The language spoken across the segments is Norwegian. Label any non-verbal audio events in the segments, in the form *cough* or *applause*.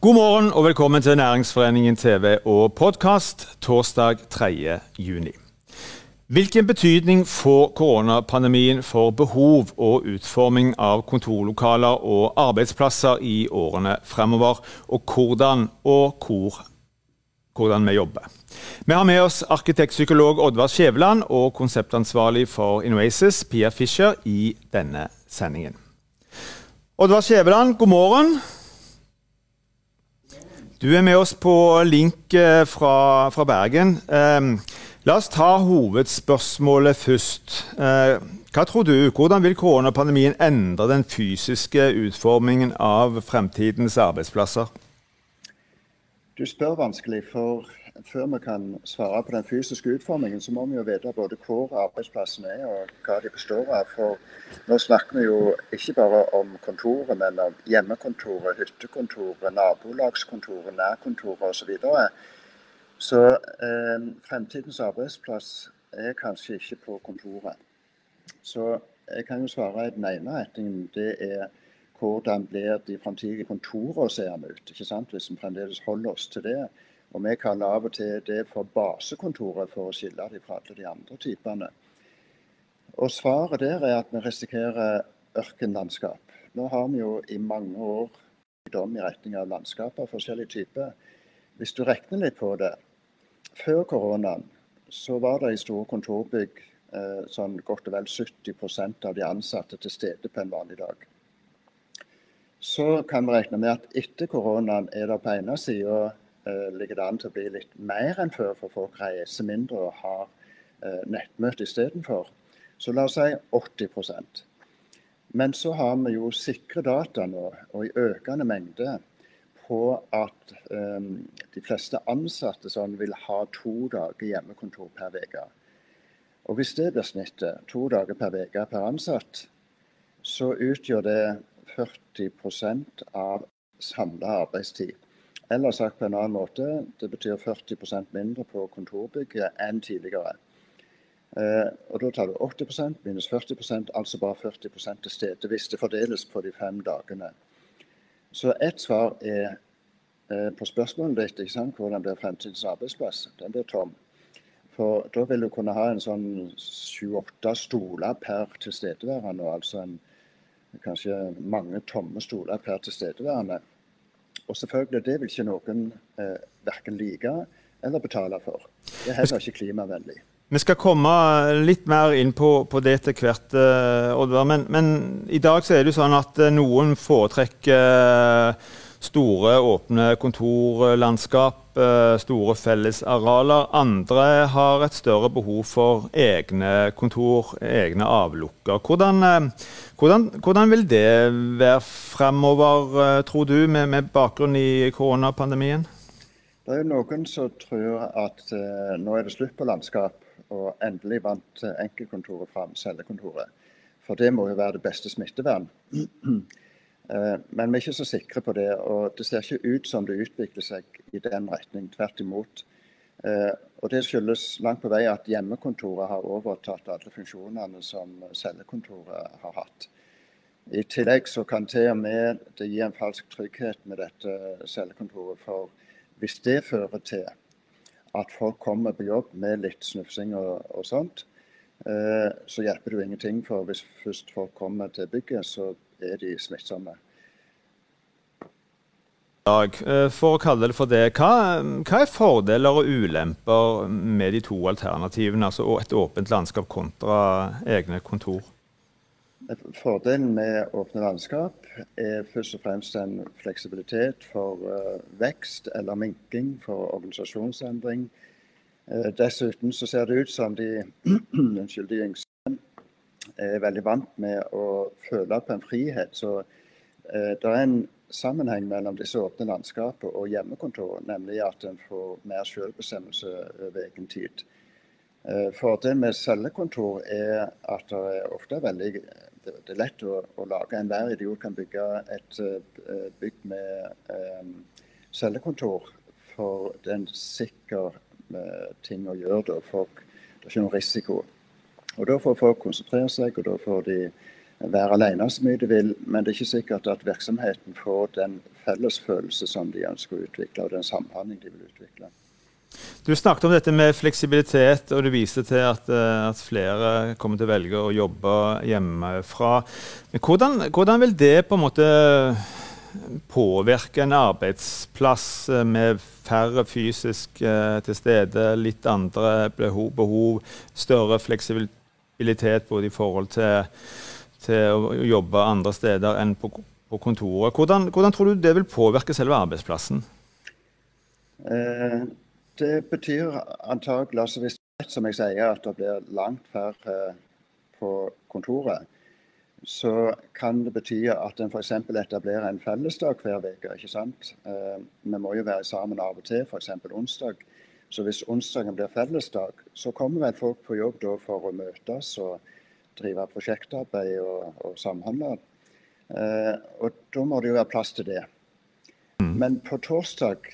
God morgen og velkommen til Næringsforeningen TV og podkast torsdag 3. juni. Hvilken betydning får koronapandemien for behov og utforming av kontorlokaler og arbeidsplasser i årene fremover, og hvordan og hvor hvordan vi jobber? Vi har med oss arkitektpsykolog Oddvar Skjæveland og konseptansvarlig for Innoasis, Pia Fischer, i denne sendingen. Oddvar Skjæveland, god morgen. Du er med oss på link eh, fra, fra Bergen. Eh, la oss ta hovedspørsmålet først. Eh, hva tror du, Hvordan vil koronapandemien endre den fysiske utformingen av fremtidens arbeidsplasser? Du spør vanskelig, for før vi kan svare på den fysiske utformingen, så må vi jo vite både hvor arbeidsplassen er og hva de består av. For nå snakker vi jo ikke bare om kontoret, men om hjemmekontoret, hyttekontoret, nabolagskontoret, nærkontoret osv. Så, så eh, fremtidens arbeidsplass er kanskje ikke på kontoret. Så jeg kan jo svare i den ene retningen. Det er hvordan blir de framtidige kontorene seende ut? ikke sant? Hvis vi fremdeles holder oss til det. Og Vi kaller av og til det for basekontoret, for å skille dem fra alle de andre typene. Og Svaret der er at vi risikerer ørkenlandskap. Nå har vi jo i mange år dom i retning av landskap av forskjellige typer. Hvis du regner litt på det Før koronaen så var det i store kontorbygg eh, sånn godt og vel 70% av de ansatte til stede på en vanlig dag. Så kan vi regne med at etter koronaen er det på ene sida ligger det an til å bli litt mer enn før, for folk reiser mindre og har eh, nettmøte istedenfor. Så la oss si 80% Men så har vi jo sikre data nå, og i økende mengde, på at um, de fleste ansatte sånn vil ha to dager hjemmekontor per uke. Og hvis det blir snittet, to dager per uke per ansatt, så utgjør det 40% av samla arbeidstid. Eller sagt på en annen måte, det betyr 40% mindre på kontorbygget enn tidligere. Eh, og Da tar du 80 minus 40 altså bare 40 til stede hvis det fordeles på de fem dagene. Så ett svar er eh, på spørsmålet ditt ikke sant? hvordan blir fremtidens arbeidsplass. Den blir tom. For da vil du kunne ha en sånn sju-åtte stoler per tilstedeværende. Altså en, kanskje mange tomme stoler per tilstedeværende. Og selvfølgelig, det vil ikke noen eh, verken like eller betale for. Det er heller ikke klimavennlig. Vi skal komme litt mer inn på, på det etter hvert, eh, Oddvar. Men, men, i dag så er det jo sånn at eh, noen foretrekker store, åpne kontorlandskap, eh, store fellesarealer. Andre har et større behov for egne kontor, egne avlukker. Hvordan, eh, hvordan, hvordan vil det være fremover, eh, tror du, med, med bakgrunn i koronapandemien? Det er noen som tror at nå er det slutt på landskap, og endelig vant enkeltkontoret fram cellekontoret. For det må jo være det beste smittevern. Eh, men vi er ikke så sikre på det. Og det ser ikke ut som det utvikler seg i den retning. Tvert imot. Eh, og det skyldes langt på vei at hjemmekontoret har overtatt alle funksjonene som cellekontoret har hatt. I tillegg så kan til og med det gi en falsk trygghet med dette cellekontoret. For hvis det fører til at folk kommer på jobb med litt snufsing og, og sånt, eh, så hjelper det jo ingenting. For hvis først folk kommer til bygget, så er de smittsomme. Eh, for å kalle det for det, hva, hva, er fordeler og ulemper med de to alternativene, altså et åpent landskap kontra egne kontor? Fordelen med åpne landskap er først og fremst en fleksibilitet for uh, vekst eller minking, for organisasjonsendring. Uh, dessuten så ser det ut som de, *clears throat* de er veldig vant med å føle på en frihet. Så eh, det er en sammenheng mellom disse åpne landskapene og hjemmekontor, nemlig at en får mer selvbestemmelse over egen tid. Eh, fordelen med cellekontor er at det er ofte veldig det er lett å, å lage. Enhver idiot kan bygge et uh, bygg med um, cellekontor, for det er en sikker ting å gjøre. da. Folk, det er ikke noen risiko. Og Da får folk konsentrere seg, og da får de være alene så mye de vil, men det er ikke sikkert at virksomheten får den fellesfølelse som de ønsker å utvikle, og den samhandling de vil utvikle. Du snakket om dette med fleksibilitet, og du viste til at, eh, at flere kommer til å velge å jobbe hjemmefra. Hvordan, hvordan vil det på en måte påvirke en arbeidsplass eh, med færre fysisk eh, til stede, litt andre behov, større fleksibilitet både i forhold til, til å jobbe andre steder enn på, på kontoret. Hvordan, hvordan, tror du det vil påvirke selve arbeidsplassen? Eh, det betyr antagelig, altså som jeg sier, at det blir langt færre på kontoret, så kan det bety at en f.eks. etablerer en fellesdag hver uke. Eh, vi må jo være sammen av og til, f.eks. onsdag. Så hvis onsdagen blir fellesdag, så kommer vel folk på jobb da for å møtes og drive prosjektarbeid og, og samhandle. Eh, og da må det jo være plass til det. Mm. Men på torsdag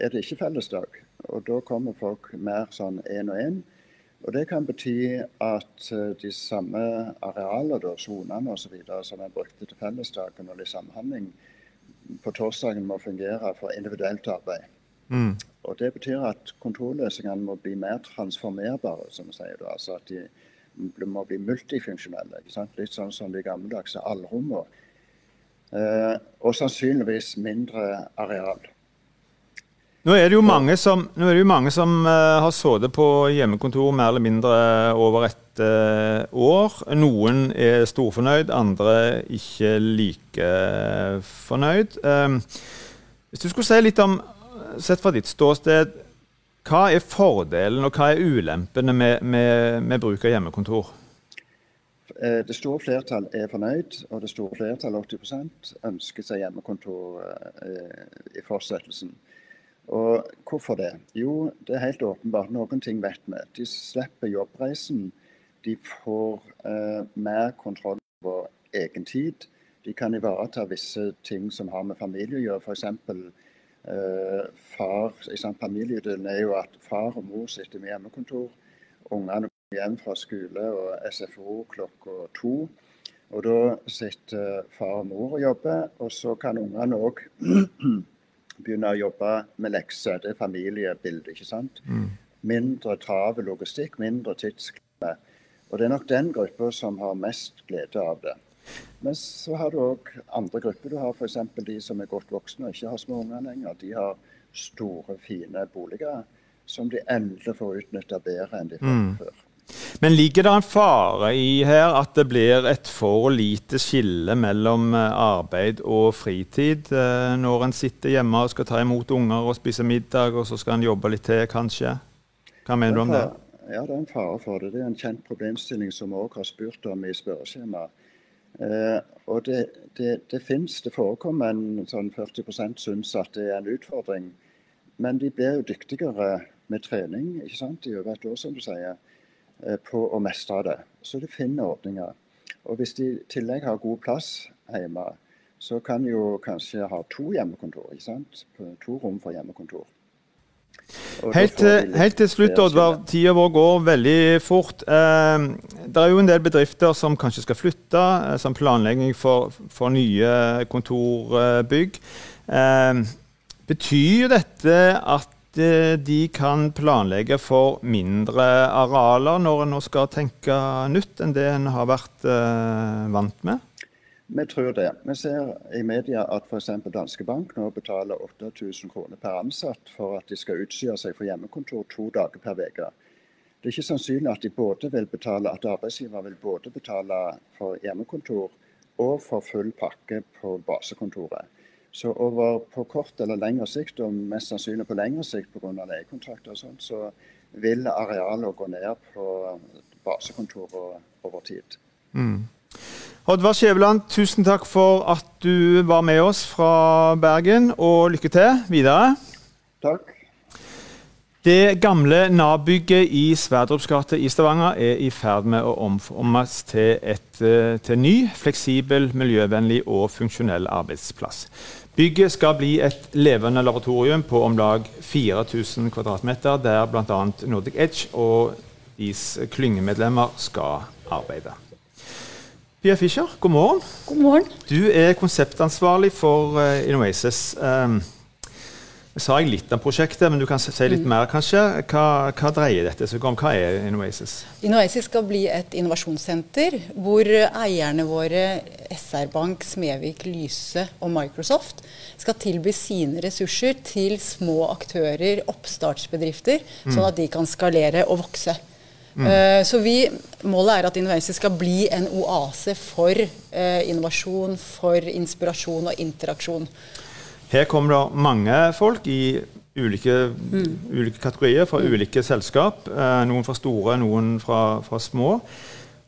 er det ikke fellesdag, og da kommer folk mer sånn én og én. Og Det kan bety at eh, de samme arealene, sonene osv. som en brukte til fellesdagen og samhandling, på torsdagen må fungere for individuelt arbeid. Mm. Og Det betyr at kontorløsningene må bli mer transformerbare, som vi sier. Da. Altså at de må bli multifunksjonelle. Litt sånn som de gammeldagse allrommene. Eh, og sannsynligvis mindre areal. Nå er det jo mange som, det jo mange som uh, har sittet på hjemmekontor mer eller mindre over et uh, år. Noen er storfornøyd, andre ikke like fornøyd. Uh, hvis du skulle si litt om, sett fra ditt ståsted, hva er fordelen og hva er ulempene med, med, med bruk av hjemmekontor? Det store flertall er fornøyd, og det store flertall, 80% ønsker seg hjemmekontor i fortsettelsen. Og hvorfor det? Jo, det er helt åpenbart. Noen ting vet vi. De slipper jobbreisen. De får eh, mer kontroll over egen tid. De kan ivareta visse ting som har med familie å gjøre. F.eks. Eh, far, familiedelen er jo at far og mor sitter med hjemmekontor. Ungene kommer hjem fra skole og SFO klokka to. Og da sitter far og mor og jobber, og så kan ungene òg *clears throat* begynne å jobbe med lekser. Det er familiebildet. ikke sant? Mm. Mindre travel logistikk, mindre tidsklemme. Og det er nok den gruppa som har mest glede av det. Men så har du òg andre grupper. Du har f.eks. de som er godt voksne og ikke har små unger lenger. De har store, fine boliger som de endelig får utnytta bedre enn de fikk mm. før. Men ligger det en fare i her at det blir et for lite skille mellom eh, arbeid og fritid eh, når en sitter hjemme og skal ta imot unger og spise middag, og så skal en jobbe litt til, kanskje? Hva mener du om det? Ja, Det er en fare for det. Det er en kjent problemstilling som vi òg har spurt om i spørreskjemaet. Eh, og det, det, det fins, det forekommer en sånn 40 syns at det er en utfordring. Men de blir jo dyktigere med trening ikke sant, i over et år, som du sier. Eh, på å mestre det. Så de finner ordninger. Og hvis de i tillegg har god plass hjemme, så kan de jo kanskje ha to hjemmekontor. ikke sant? To rom for hjemmekontor. Helt til, helt til, slutt, Oddvar. Tida vår går veldig fort. Eh, det er jo en del bedrifter som kanskje skal flytte, eh, som planlegging for, for nye kontorbygg. Eh, betyr dette at Eh, de kan planlegge for mindre arealer når en nå skal tenke nytt enn det en har vært eh, vant med? Vi tror det. Vi ser i media at f.eks. Danske Bank nå betaler 8000 kroner per ansatt for at de skal utstyre seg for hjemmekontor to dager per uke. Det er ikke sannsynlig at de betale, at arbeidsgiver vil både betale for hjemmekontor og for full pakke på basekontoret. Så over på kort eller lengre sikt, og mest sannsynlig på lengre sikt pga. leiekontrakter og sånt, så vil arealet gå ned på basekontoret over tid. Mm. Oddvar Skjæveland, tusen takk for at du var med oss fra Bergen, og lykke til videre. Takk. Det gamle Nav-bygget i Sverdrups gate i Stavanger er i ferd med å omformes til, et, eh, til ny, fleksibel, miljøvennlig og funksjonell arbeidsplass. Bygget skal bli et levende laboratorium på om lag 4000 kvm, der bl.a. Nordic Edge og deres klyngemedlemmer skal arbeide. Pia Fischer, god morgen. God morgen. Du er konseptansvarlig for uh, Innoasis. Um, sa jeg litt om prosjektet, men du kan si litt mer, kanskje. Hva, hva dreier dette seg om? Hva er Innoasis? Innoasis skal bli et innovasjonssenter hvor eierne våre, SR-Bank, Smevik, Lyse og Microsoft, skal tilby sine ressurser til små aktører, oppstartsbedrifter, mm. sånn at de kan skalere og vokse. Mm. Uh, så vi, Målet er at Innovasis skal bli en oase for uh, innovasjon, for inspirasjon og interaksjon. Her kommer det mange folk i ulike, mm. ulike kategorier fra mm. ulike selskap. Eh, noen fra store, noen fra, fra små.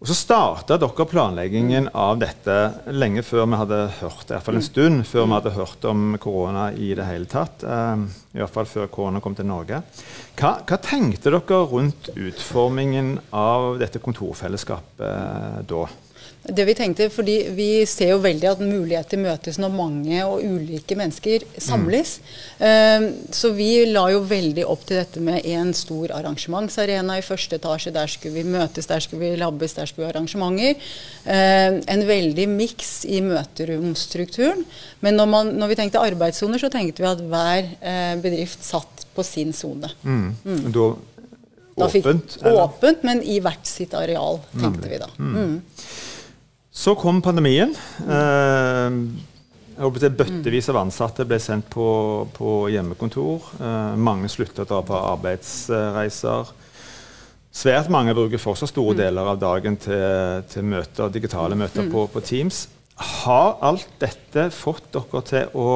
Og Så starta dere planleggingen av dette lenge før vi hadde hørt i hvert fall en stund før vi hadde hørt om korona i det hele tatt. Um, I hvert fall før korona kom til Norge. Hva, hva, tenkte dere rundt utformingen av dette kontorfellesskapet uh, da? Det Vi tenkte, fordi vi ser jo veldig at muligheter møtes når mange og ulike mennesker samles. Mm. Så vi la jo veldig opp til dette med en stor arrangementsarena i første etasje. Der skulle vi møtes, der skulle vi labbes, der skulle vi ha arrangementer. Ehm, en veldig miks i møteromstrukturen. Men når, man, når, vi tenkte arbeidssoner, så tenkte vi at hver eh, bedrift satt på sin sone. Mm. Mm. Da, åpent? Åpent, men i hvert sitt areal, tenkte vi da. Mm. Så kom pandemien. Eh, Bøttevis av ansatte ble sendt på, på hjemmekontor. Eh, mange sluttet å dra på arbeidsreiser. Svært mange bruker fortsatt store mm. deler av dagen til, til møter, digitale møter mm. på, på, Teams. Har alt dette fått dere til å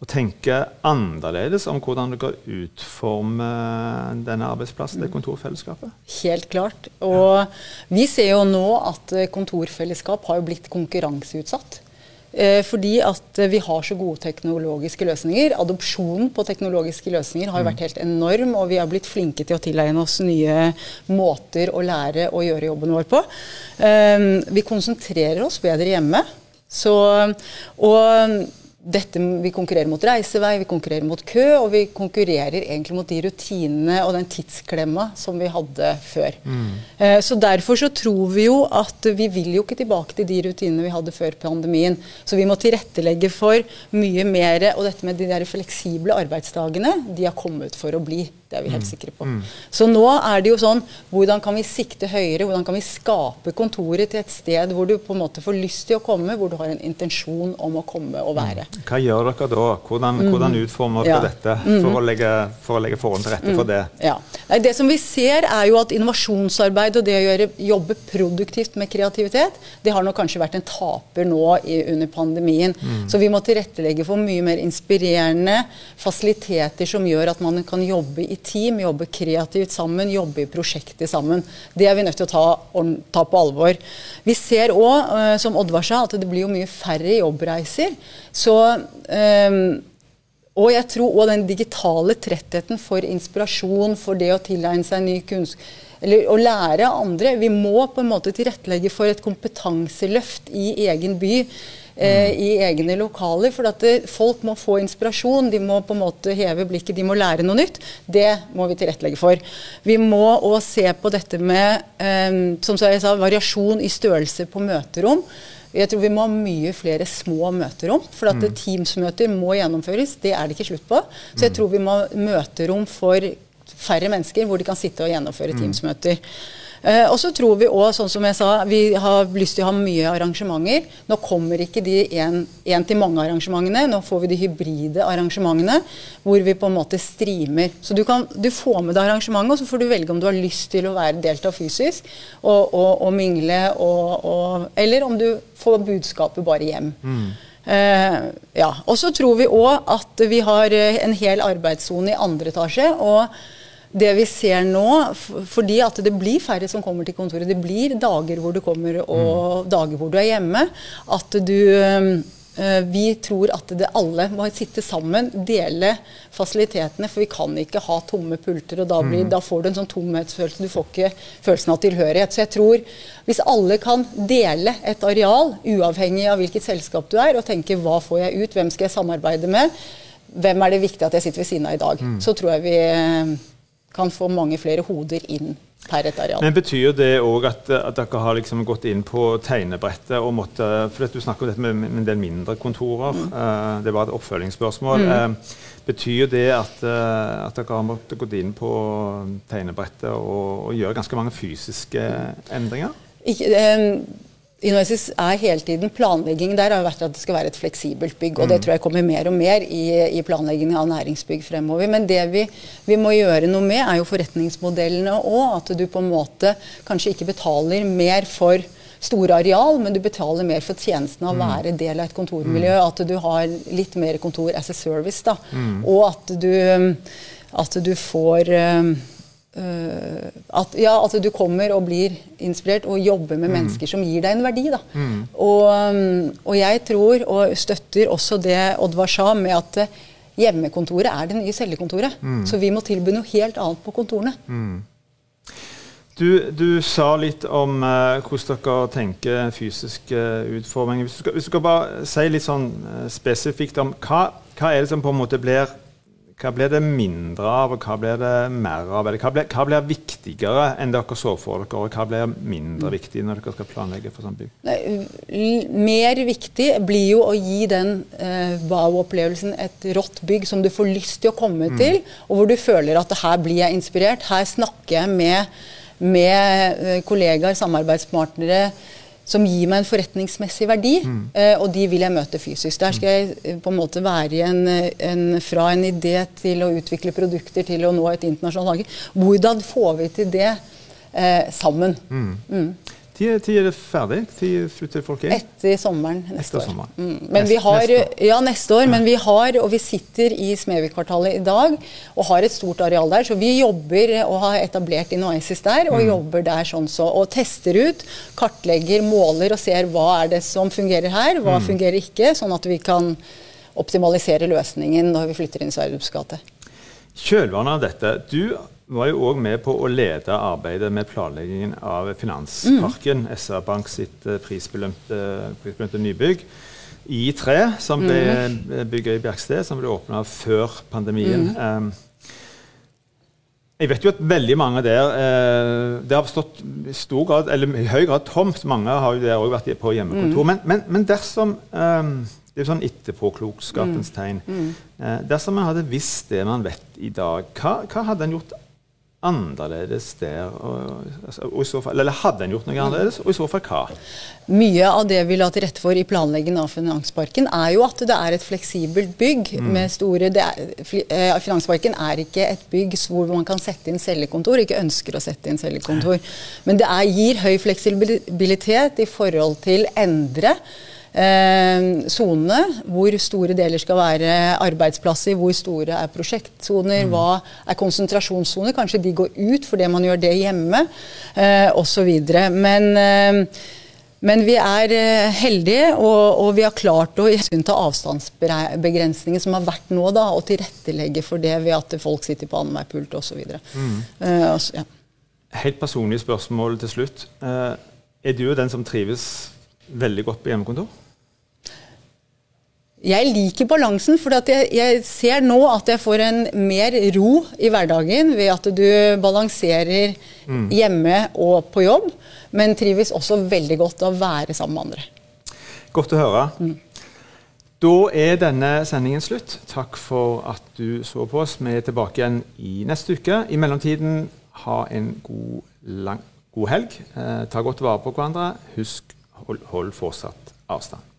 å tenke annerledes om hvordan dere utformer denne arbeidsplassen, det kontorfellesskapet? Helt klart. Og vi ser jo nå at kontorfellesskap har blitt konkurranseutsatt. Eh, fordi at vi har så gode teknologiske løsninger. Adopsjonen på teknologiske løsninger har jo vært helt enorm, og vi har blitt flinke til å tilegne oss nye måter å lære å gjøre jobben vår på. Eh, vi konsentrerer oss bedre hjemme. Så, og dette, vi konkurrerer mot reisevei, vi konkurrerer mot kø, og vi konkurrerer egentlig mot de rutinene og den tidsklemma som vi hadde før. Mm. Eh, så Derfor så tror vi jo at vi vil jo ikke tilbake til de rutinene vi hadde før pandemien. Så vi må tilrettelegge for mye mer. Og dette med de der fleksible arbeidsdagene, de har kommet for å bli. Det er vi helt mm. sikre på. Mm. Så nå er det jo sånn Hvordan kan vi sikte høyere? Hvordan kan vi skape kontoret til et sted hvor du på en måte får lyst til å komme, hvor du har en intensjon om å komme og være. Mm. Hva gjør dere da? Hvordan, hvordan utformer dere ja. dette for å, legge, for å legge forholdene til rette for det? Ja. Det som vi ser, er jo at innovasjonsarbeid og det å gjøre, jobbe produktivt med kreativitet, det har nok kanskje vært en taper nå i, under pandemien. Så vi må tilrettelegge for mye mer inspirerende fasiliteter som gjør at man kan jobbe i team, jobbe kreativt sammen, jobbe i prosjekter sammen. Det er vi nødt til å ta, ta på alvor. Vi ser òg, eh, som Oddvar sa, at det blir jo mye færre jobbreiser. Så um, og jeg tror òg den digitale trettheten for inspirasjon, for det å tilegne seg ny kunnskap eller å lære andre. Vi må på en måte tilrettelegge for et kompetanseløft i egen by eh, i egne lokaler. For at det, folk må få inspirasjon, de må på en måte heve blikket, de må lære noe nytt. Det må vi tilrettelegge for. Vi må òg se på dette med eh, som jeg sa, variasjon i størrelse på møterom. Jeg tror vi må ha mye flere små møterom. For at mm. Teams-møter må gjennomføres. Det er det ikke slutt på. Så jeg mm. tror vi må ha møterom for færre mennesker hvor de kan sitte og gjennomføre mm. Teams-møter. Uh, og så tror vi òg, sånn som jeg sa, vi har lyst til å ha mye arrangementer. Nå kommer ikke de én-til-mange-arrangementene. Nå får vi de hybride arrangementene hvor vi på en måte streamer. Så du, kan, du får med deg arrangementet, og så får du velge om du har lyst til å være delta fysisk og, og, og mingle, og, eller om du får budskapet bare hjem. Mm. Uh, ja. Og så tror vi òg at vi har en hel arbeidssone i andre etasje. og det vi ser nå, fordi at det blir færre som kommer til kontoret, det blir dager hvor du kommer og mm. dager hvor du er hjemme, at du øh, vi tror at det alle må sitte sammen, dele fasilitetene. For vi kan ikke ha tomme pulter. og Da, blir, mm. da får du en sånn tomhetsfølelse. Du får ikke følelsen av tilhørighet. Så jeg tror hvis alle kan dele et areal, uavhengig av hvilket selskap du er, og tenke hva får jeg ut, hvem skal jeg samarbeide med, hvem er det viktig at jeg sitter ved siden av i dag, mm. så tror jeg vi kan få mange flere hoder inn per et areal. Men Betyr det òg at, at, dere har liksom gått inn på tegnebrettet og måtte For du snakker om dette med, med en del mindre kontorer. Mm. Uh, det var et oppfølgingsspørsmål. Mm. Uh, betyr det at, uh, at, dere har måttet gått inn på tegnebrettet og, og gjøre ganske mange fysiske endringer? Ikke, um Innovasis er hele tiden Planleggingen der har vært at det skal være et fleksibelt bygg. og Det mm. tror jeg kommer mer og mer i, i planleggingen av næringsbygg fremover. Men det vi, vi, må gjøre noe med, er jo forretningsmodellene òg. At du på en måte kanskje ikke betaler mer for store areal, men du betaler mer for tjenesten av å mm. være del av et kontormiljø. Mm. At du har litt mer kontor as a service. da, Og at du, at du får Uh, at, ja, at, du kommer og blir inspirert og jobber med mm. mennesker som gir deg en verdi. Mm. Og, um, og, jeg tror og støtter også det Oddvar sa med at uh, hjemmekontoret er det nye cellekontoret. Mm. Så vi må tilby noe helt annet på kontorene. Mm. Du, du, sa litt om uh, hvordan dere tenker fysisk utforming. Hvis du, skal, hvis du, skal, bare si litt sånn spesifikt om hva, hva er det som på en måte blir hva blir det mindre av, og hva blir det mer av? Hva blir, hva blir viktigere enn dere så for dere, og hva blir mindre mm. viktig når dere skal planlegge for sånn bygg? Mer viktig blir jo å gi den eh, wow-opplevelsen et rått bygg som du får lyst til å komme mm. til, og hvor du føler at her blir jeg inspirert, her snakker jeg med, med uh, kollegaer, samarbeidspartnere, som gir meg en forretningsmessig verdi, mm. uh, og de vil jeg møte fysisk. Der skal jeg uh, på en måte være en, en, fra en idé til å utvikle produkter til å nå et internasjonalt marked. Hvordan får vi til det uh, sammen? Mm. Mm. tid er det ferdig? Tid flytter folk inn? Etter sommeren neste Etter sommeren. år. Mm. Men vi har, neste år. Ja, neste år. Ja. Men vi har, og vi sitter i Smedvikvartalet i dag og har et stort areal der. Så vi jobber og har etablert Innoasis der, og mm. jobber der sånn så. Og tester ut, kartlegger, måler og ser hva er det som fungerer her, hva mm. fungerer ikke, sånn at vi kan optimalisere løsningen når vi flytter inn i Sverdrups gate. Kjølvannet av dette. Du var jo òg med på å lede arbeidet med planleggingen av Finansparken, mm. SR Bank sitt uh, prisbelønte, prisbelønte nybygg i tre, som ble mm. bygget i Bjerksted, som ble åpna før pandemien. Mm. Um, jeg vet jo at veldig mange der eh, Det har stått i stor grad, eller i høy grad tomt. Mange har jo der òg vært på hjemmekontor. Mm. Men, men, men, dersom um, Det er jo sånn etterpåklokskapens mm. tegn. Mm. Eh, dersom man hadde visst det man vet i dag, hva, hva hadde en gjort annerledes der? Og, altså, og i så fall, eller hadde en gjort noe annerledes, og i så fall hva? Mye av det vi la til rette for i planleggingen av Finansparken, er jo at det er et fleksibelt bygg. Mm. med store, er, eh, Finansparken er ikke et bygg hvor man kan sette inn cellekontor, ikke ønsker å sette inn cellekontor. Men det er, gir høy fleksibilitet i forhold til endre sonene. Eh, hvor store deler skal være arbeidsplasser, hvor store er prosjektsoner, mm. hva er konsentrasjonssoner. Kanskje de går ut fordi man gjør det hjemme, eh, osv. Men eh, men vi er eh, heldige, og, og vi har klart å ta avstandsbegrensninger som har vært nå, da, og tilrettelegge for det ved at folk sitter på annenhver pult osv. Mm. Uh, altså, ja. Helt personlig spørsmål til slutt. Uh, er du den som trives veldig godt på hjemmekontor? Jeg liker balansen, for jeg, jeg, ser nå at jeg får en mer ro i hverdagen ved at du balanserer mm. hjemme og på jobb, men trives også veldig godt å være sammen med andre. Godt å høre. Mm. Da er denne sendingen slutt. Takk for at du så på oss. Vi er tilbake igjen i neste uke. I mellomtiden, ha en god, lang, god helg. Eh, ta godt vare på hverandre. Husk, hold, hold fortsatt avstand.